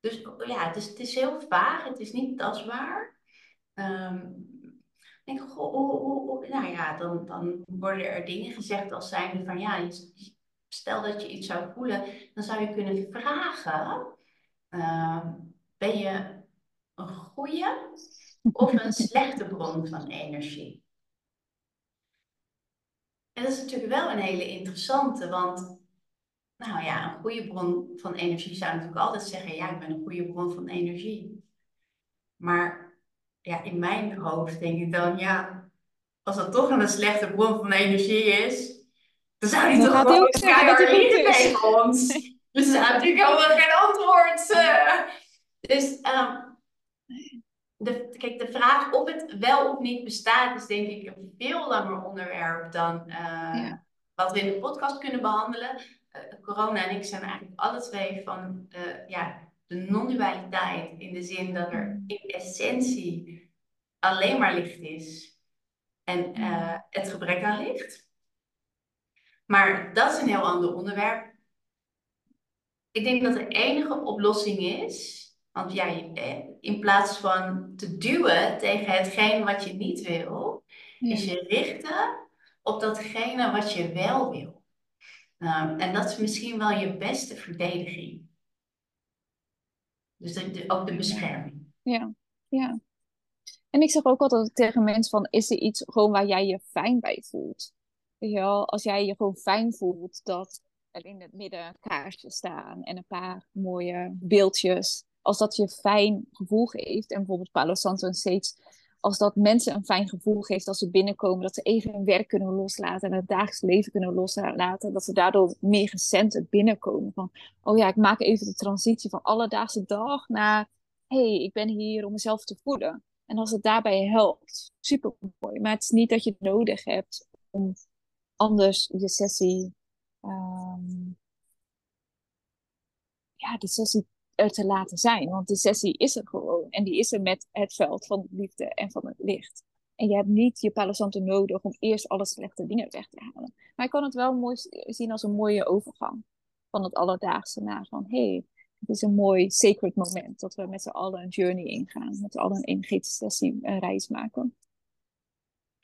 Dus ja, het is, het is heel vaag, het is niet tastbaar. Um, denk, goh, oh, nou ja, dan, dan worden er dingen gezegd als zijnde van ja, je, stel dat je iets zou voelen, dan zou je kunnen vragen: uh, ben je een goede of een slechte bron van energie? En dat is natuurlijk wel een hele interessante, want nou ja, een goede bron van energie zou natuurlijk altijd zeggen: ja, ik ben een goede bron van energie. Maar ja, in mijn hoofd denk ik dan, ja, als dat toch een slechte bron van energie is, dan zou hij toch gewoon ook zeggen dat hij liegen tegen ons. Dus er is natuurlijk helemaal geen antwoord. Uh. Dus um, de, kijk, de vraag of het wel of niet bestaat, is denk ik een veel langer onderwerp dan uh, wat we in de podcast kunnen behandelen. Uh, corona en ik zijn eigenlijk alle twee van ja, de non-dualiteit. In de zin dat er mm. in essentie alleen maar licht is. En het gebrek aan licht. Maar dat is een heel ander onderwerp. Ik denk dat de enige oplossing is, want ja, in plaats van te duwen tegen hetgeen wat je niet wil, is je richten op datgene wat je wel wil. Um, en dat is misschien wel je beste verdediging. Dus de, ook de bescherming. Ja, ja. En ik zeg ook altijd tegen mensen van, is er iets gewoon waar jij je fijn bij voelt? Ja, als jij je gewoon fijn voelt dat er in het midden kaarsjes staan en een paar mooie beeldjes. Als dat je fijn gevoel geeft. En bijvoorbeeld Palo Santo en Sage. Als dat mensen een fijn gevoel geeft als ze binnenkomen. Dat ze even hun werk kunnen loslaten en het dagelijks leven kunnen loslaten. Dat ze daardoor meer gecenterd binnenkomen. Van, oh ja, ik maak even de transitie van alledaagse dag naar... hey, ik ben hier om mezelf te voelen. En als het daarbij helpt, super mooi. Maar het is niet dat je het nodig hebt om anders je sessie, um, ja, de sessie er te laten zijn. Want de sessie is er gewoon. En die is er met het veld van de liefde en van het licht. En je hebt niet je palosanto nodig om eerst alle slechte dingen weg te halen. Maar je kan het wel mooi zien als een mooie overgang. Van het alledaagse naar van, hé, hey, het is een mooi sacred moment. Dat we met z'n allen een journey ingaan. Met z'n allen een energetische sessie, een reis maken.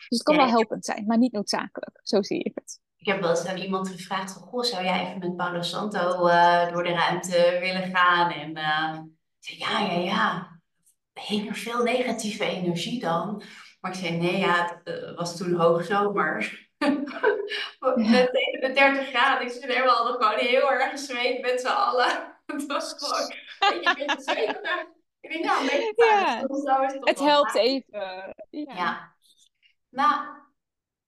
Dus het kan wel helpend zijn, maar niet noodzakelijk. Zo zie ik het. Ik heb wel eens aan iemand gevraagd: Goh, zou jij even met Paolo Santo uh, door de ruimte willen gaan? En uh, zei: Ja, ja, ja. Heen er veel negatieve energie dan? Maar ik zei: Nee, ja, het uh, was toen hoogzomer. met 30 graden. Ik Nee, we hadden gewoon heel erg gezweet met z'n allen. het was gewoon een beetje. Ik denk, nou, een ja. het, het helpt even. ja. ja. Nou,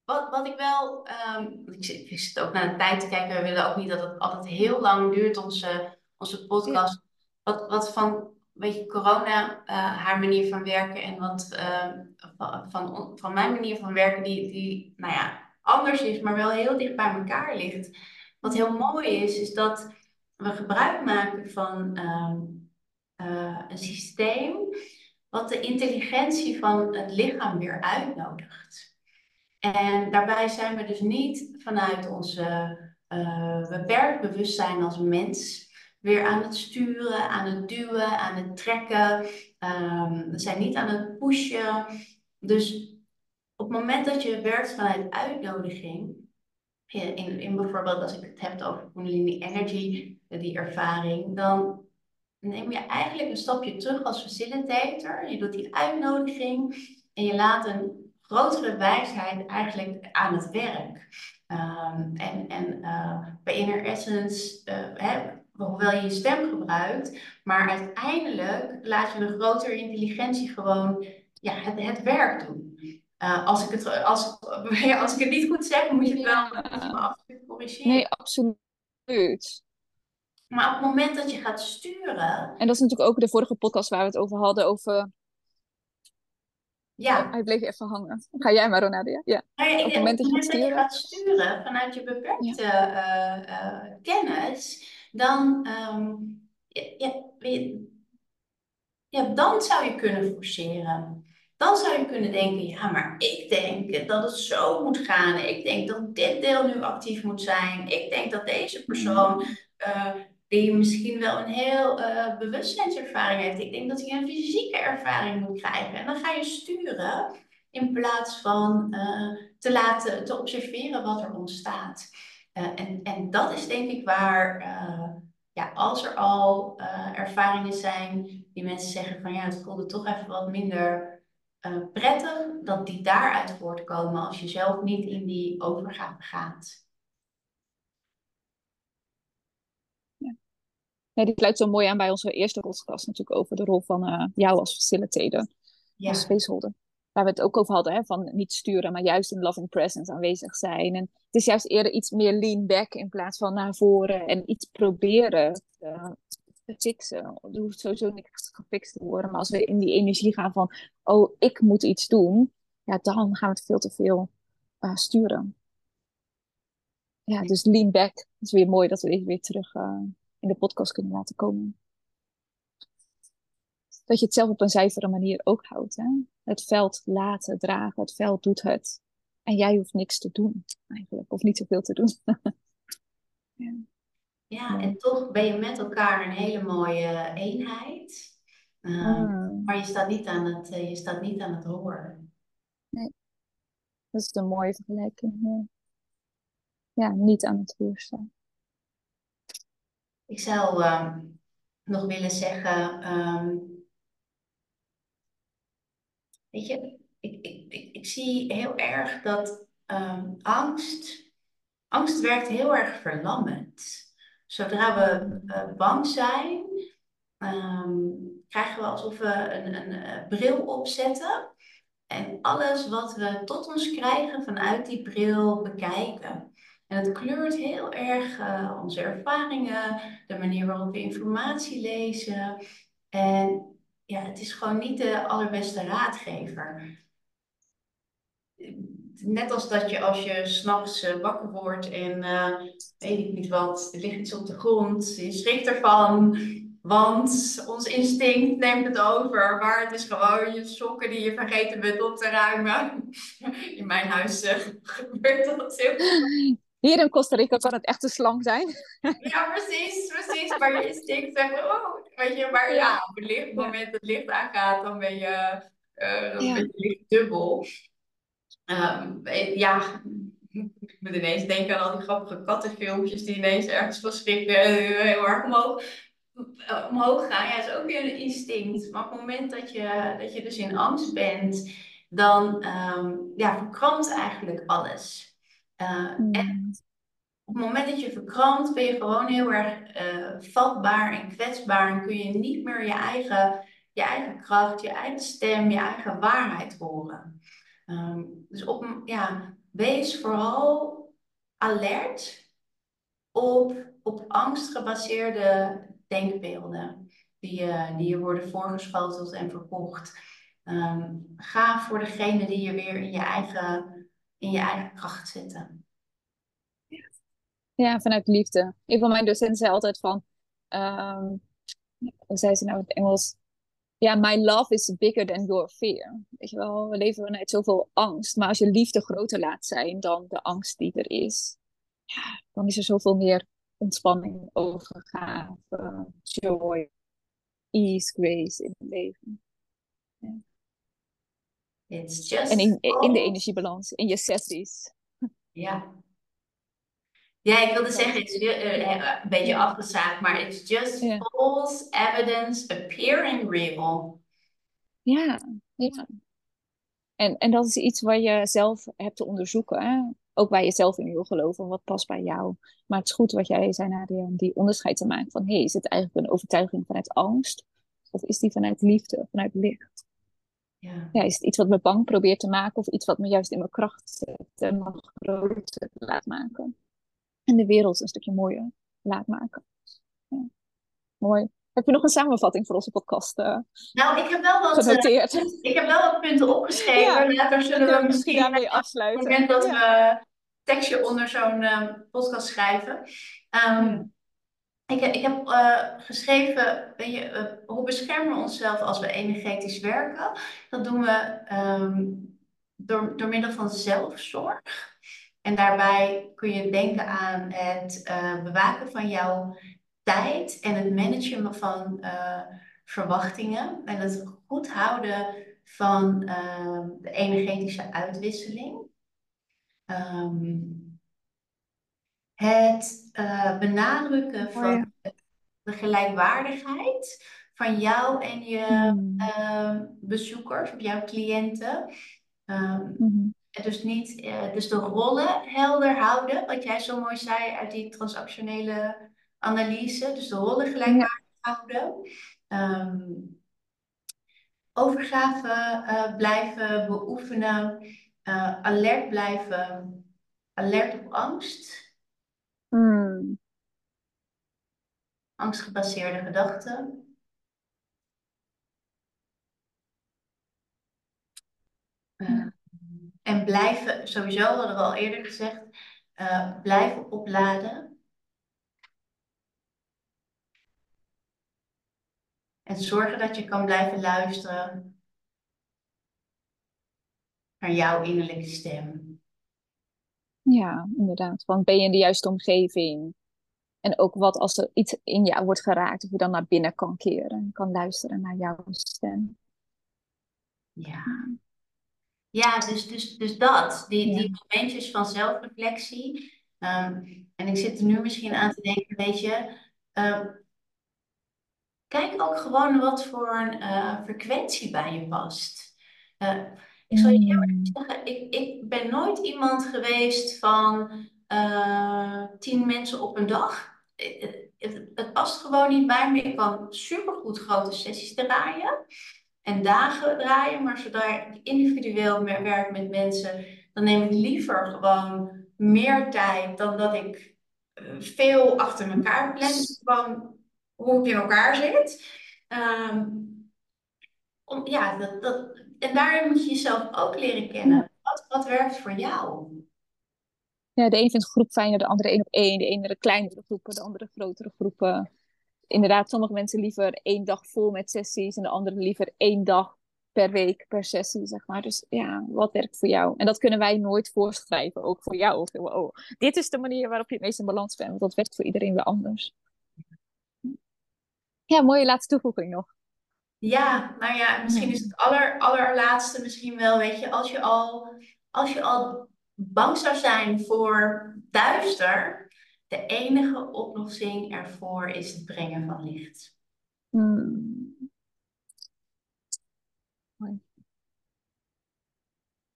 wat, wat ik wel, um, ik, zit, ik zit ook naar de tijd te kijken. We willen ook niet dat het altijd heel lang duurt, onze, onze podcast. Wat, wat van, weet je, corona, uh, haar manier van werken en wat uh, van, van mijn manier van werken, die, die, nou ja, anders is, maar wel heel dicht bij elkaar ligt. Wat heel mooi is, is dat we gebruik maken van um, uh, een systeem wat de intelligentie van het lichaam weer uitnodigt. En daarbij zijn we dus niet vanuit onze uh, beperkt bewustzijn als mens weer aan het sturen, aan het duwen, aan het trekken. Um, we zijn niet aan het pushen. Dus op het moment dat je werkt vanuit uitnodiging, in, in bijvoorbeeld als ik het heb over Kundalini Energy, die ervaring, dan neem je eigenlijk een stapje terug als facilitator. Je doet die uitnodiging en je laat een grotere wijsheid eigenlijk aan het werk. Um, en en uh, bij Inner Essence, uh, hè, hoewel je je stem gebruikt, maar uiteindelijk laat je een grotere intelligentie gewoon ja, het, het werk doen. Uh, als, ik het, als, als ik het niet goed zeg, moet je het wel ja. corrigeren. Nee, absoluut. Maar op het moment dat je gaat sturen. En dat is natuurlijk ook de vorige podcast waar we het over hadden, over ja. hij bleef even hangen. Ga jij maar, Ronadia. Ja. Ja, op het moment, dat, je, gaat sturen vanuit je beperkte ja. uh, uh, kennis, dan, um, ja, ja, dan zou je kunnen forceren. Dan zou je kunnen denken, ja, maar ik denk dat het zo moet gaan. Ik denk dat dit deel nu actief moet zijn. Ik denk dat deze persoon uh, die misschien wel een heel uh, bewustzijnservaring heeft. Ik denk dat hij een fysieke ervaring moet krijgen. En dan ga je sturen in plaats van uh, te laten, te observeren wat er ontstaat. Uh, en, en dat is denk ik waar, ja, als er al ervaringen zijn die mensen zeggen van ja, het voelde toch even wat minder prettig, dat die daaruit voortkomen als je zelf niet in die overgave gaat. Nee, die sluit zo mooi aan bij onze eerste podcast natuurlijk over de rol van uh, jou als facilitator, ja. als spaceholder. Waar we het ook over hadden, hè, van niet sturen, maar juist in loving presence aanwezig zijn. En het is juist eerder iets meer lean back in plaats van naar voren en iets proberen uh, te fixen. Er hoeft sowieso niks gefixt te worden, maar als we in die energie gaan van, oh, ik moet iets doen, ja, dan gaan we het veel te veel uh, sturen. Ja, dus lean back. Het is weer mooi dat we even weer terug in de podcast kunnen laten komen. Dat je het zelf op een zuivere manier ook houdt. Hè? Het veld laten dragen, het veld doet het. En jij hoeft niks te doen, eigenlijk. Of niet zoveel te doen. ja. ja, en toch ben je met elkaar een hele mooie eenheid. Uh, Maar je staat niet aan het, uh, je staat niet aan het roer. Nee, dat is een mooie vergelijking. Ja, ja niet aan het roer staan. Ik zou um, nog willen zeggen, um, weet je, ik, ik, ik, zie heel erg dat um, angst, angst werkt heel erg verlammend. Zodra we uh, bang zijn, krijgen we alsof we een, een, een eh, bril opzetten en alles wat we tot ons krijgen vanuit die bril bekijken. En het kleurt heel erg uh, onze ervaringen, de manier waarop we informatie lezen. En ja, het is gewoon niet de allerbeste raadgever. Net als dat je als je s'nachts uh, wakker wordt en uh, weet ik niet wat, er ligt iets op de grond, je schrikt ervan, want ons instinct neemt het over. Maar het is gewoon je sokken die je vergeten bent op te ruimen. In mijn huis gebeurt dat heel hier in Costa Rica kan het echt een slang zijn. Ja, precies, precies. Maar je instinct zegt, oh, weet je, maar ja, op het, licht, moment dat het licht aangaat, dan ben je, uh, dan ben je licht dubbel. Um, ja, ik moet ineens denken aan al die grappige kattenfilmpjes die ineens ergens van schrikken heel erg omhoog, eh, omhoog gaan. Ja, dat is ook weer een instinct. Maar op het moment dat je, dat je dus in angst bent, dan um, ja, verkrampt eigenlijk alles. Uh, En op het moment dat je verkrampt, ben je gewoon heel erg uh, vatbaar en kwetsbaar. En kun je niet meer je eigen, je eigen kracht, je eigen stem, je eigen waarheid horen. Um, dus op, ja, wees vooral alert op, op angstgebaseerde denkbeelden die, uh, die je worden voorgeschoteld en verkocht. Ehm, ga voor degene die je weer in je eigen, in je eigen kracht zetten. Ja, vanuit liefde. Een van mijn docenten zei altijd van, um, hoe zei ze nou in het Engels? Ja, my love is bigger than your fear. Weet wel, we leven vanuit zoveel angst. Maar als je liefde groter laat zijn dan de angst die er is, ja, dan is er zoveel meer ontspanning, overgave, joy, ease, grace in het leven. It's just en in, in de energiebalans, in je sessies. Ja. Ja, ik wilde zeggen, het is uh, een beetje afgezaagd, maar it's just false evidence appearing real. Ja, ja. En, en dat is iets waar je zelf hebt te onderzoeken. Hè? Ook waar je zelf in wil geloven, wat past bij jou. Maar het is goed wat jij zei, Nadia, om die onderscheid te maken van... hé, hey, is het eigenlijk een overtuiging vanuit angst? Of is die vanuit liefde, vanuit licht? Ja. ja. is het iets wat me bang probeert te maken of iets wat me juist in mijn kracht zet en me groter laat maken? En de wereld een stukje mooier laat maken. Ja. Mooi. Heb je nog een samenvatting voor onze podcast uh, nou, ik heb wel wat, genoteerd? Uh, ik heb wel wat punten opgeschreven. Ja, Later zullen we misschien daarmee afsluiten. Op het moment dat we tekstje onder zo'n uh, podcast schrijven. Um, ik, ik heb uh, geschreven, je, hoe beschermen we onszelf als we energetisch werken? Dat doen we um, door, door middel van zelfzorg. En daarbij kun je denken aan het uh, bewaken van jouw tijd en het managen van verwachtingen. En het goed houden van ehm, de energetische uitwisseling. Um, het uh, benadrukken van de gelijkwaardigheid van jou en je hmm. uh, bezoekers, of jouw cliënten. Um, mm-hmm. Dus, niet, uh, dus de rollen helder houden, wat jij zo mooi zei uit die transactionele analyse. Dus de rollen gelijkwaardig houden. Um, overgave uh, blijven beoefenen. alert blijven. Alert op angst. Hmm. Angstgebaseerde gedachten. Uh, en blijven, sowieso hadden we al eerder gezegd, uh, blijven opladen. En zorgen dat je kan blijven luisteren naar jouw innerlijke stem. Ja, inderdaad. Want ben je in de juiste omgeving? En ook wat als er iets in jou wordt geraakt, of je dan naar binnen kan keren en kan luisteren naar jouw stem. Ja. Ja, dus, dus, dus dat. Die, die momentjes van zelfreflectie. Um, en ik zit er nu misschien aan te denken, weet je. Um, kijk ook gewoon wat voor een uh, frequentie bij je past. Uh, ik zal je eerlijk mm. zeggen, ik, ik ben nooit iemand geweest van uh, tien mensen op een dag. Het, het, het, past gewoon niet bij me. Ik kan supergoed grote sessies draaien en dagen draaien, maar zodra ik individueel werk met mensen, dan neem ik liever gewoon meer tijd dan dat ik veel achter elkaar plan. Gewoon hoe ik in elkaar zit. Um, om, ja, dat, dat, en daarin moet je jezelf ook leren kennen. Wat, werkt voor jou? Ja, de een vindt groep fijner, de andere één op één. De ene de kleinere groepen, de andere grotere groepen. Inderdaad, sommige mensen liever één dag vol met sessies en de andere liever één dag per week per sessie, zeg maar. Dus ja, wat werkt voor jou? En dat kunnen wij nooit voorschrijven, ook voor jou. Of, oh, dit is de manier waarop je het meest in balans bent, want dat werkt voor iedereen weer anders. Ja, mooie laatste toevoeging nog. Ja, nou ja, misschien is het aller, allerlaatste misschien wel, weet je, als je al, als je al bang zou zijn voor duister, de enige oplossing ervoor is het brengen van licht. Hmm.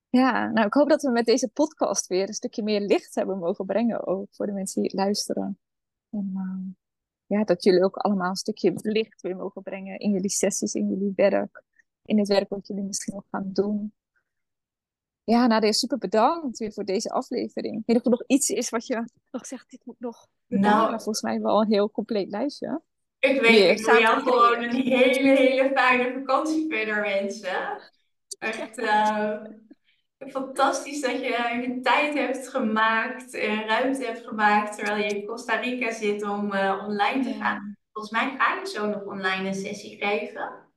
Ja, nou ik hoop dat we met deze podcast weer een stukje meer licht hebben mogen brengen, ook voor de mensen die luisteren. En, uh, ja, dat jullie ook allemaal een stukje licht weer mogen brengen in jullie sessies, in jullie werk, in het werk wat jullie misschien nog gaan doen. Ja, Nadia, super bedankt weer voor deze aflevering. Ik weet of er nog iets is wat je nog zegt, dit moet nog Nou, volgens mij wel een heel compleet lijstje. Ik weet, ik wil jou gewoon een hele, hele fijne vakantie verder wensen. Echt uh, fantastisch dat je je tijd hebt gemaakt en ruimte hebt gemaakt terwijl je in Costa Rica zit om uh, online te gaan. Volgens mij ga je zo nog online een sessie geven.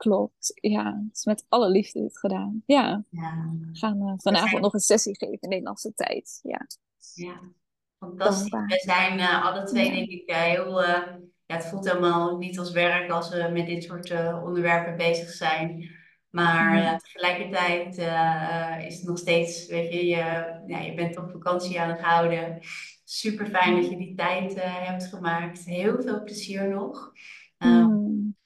Klopt, ja. Het is met alle liefde dit gedaan. Ja. ja. We gaan uh, vanavond nog een sessie geven in Nederlandse tijd. Ja. ja. Fantastisch. We zijn uh, alle twee, denk ik, uh, heel. Ja, het voelt helemaal niet als werk als we met dit soort onderwerpen bezig zijn. Maar tegelijkertijd is het nog steeds, weet je, je, ja, je bent op vakantie aan het houden. Super fijn dat je die tijd hebt gemaakt. Heel veel plezier nog. Mm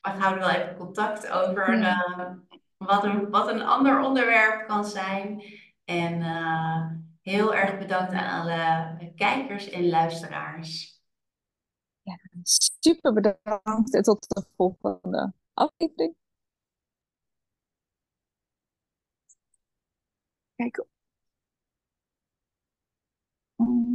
we houden wel even contact over hmm. eh, wat, een, wat een ander onderwerp kan zijn. En eh, heel erg bedankt aan alle kijkers en luisteraars. Ja, super bedankt en tot de volgende aflevering. Kijk. Hmm.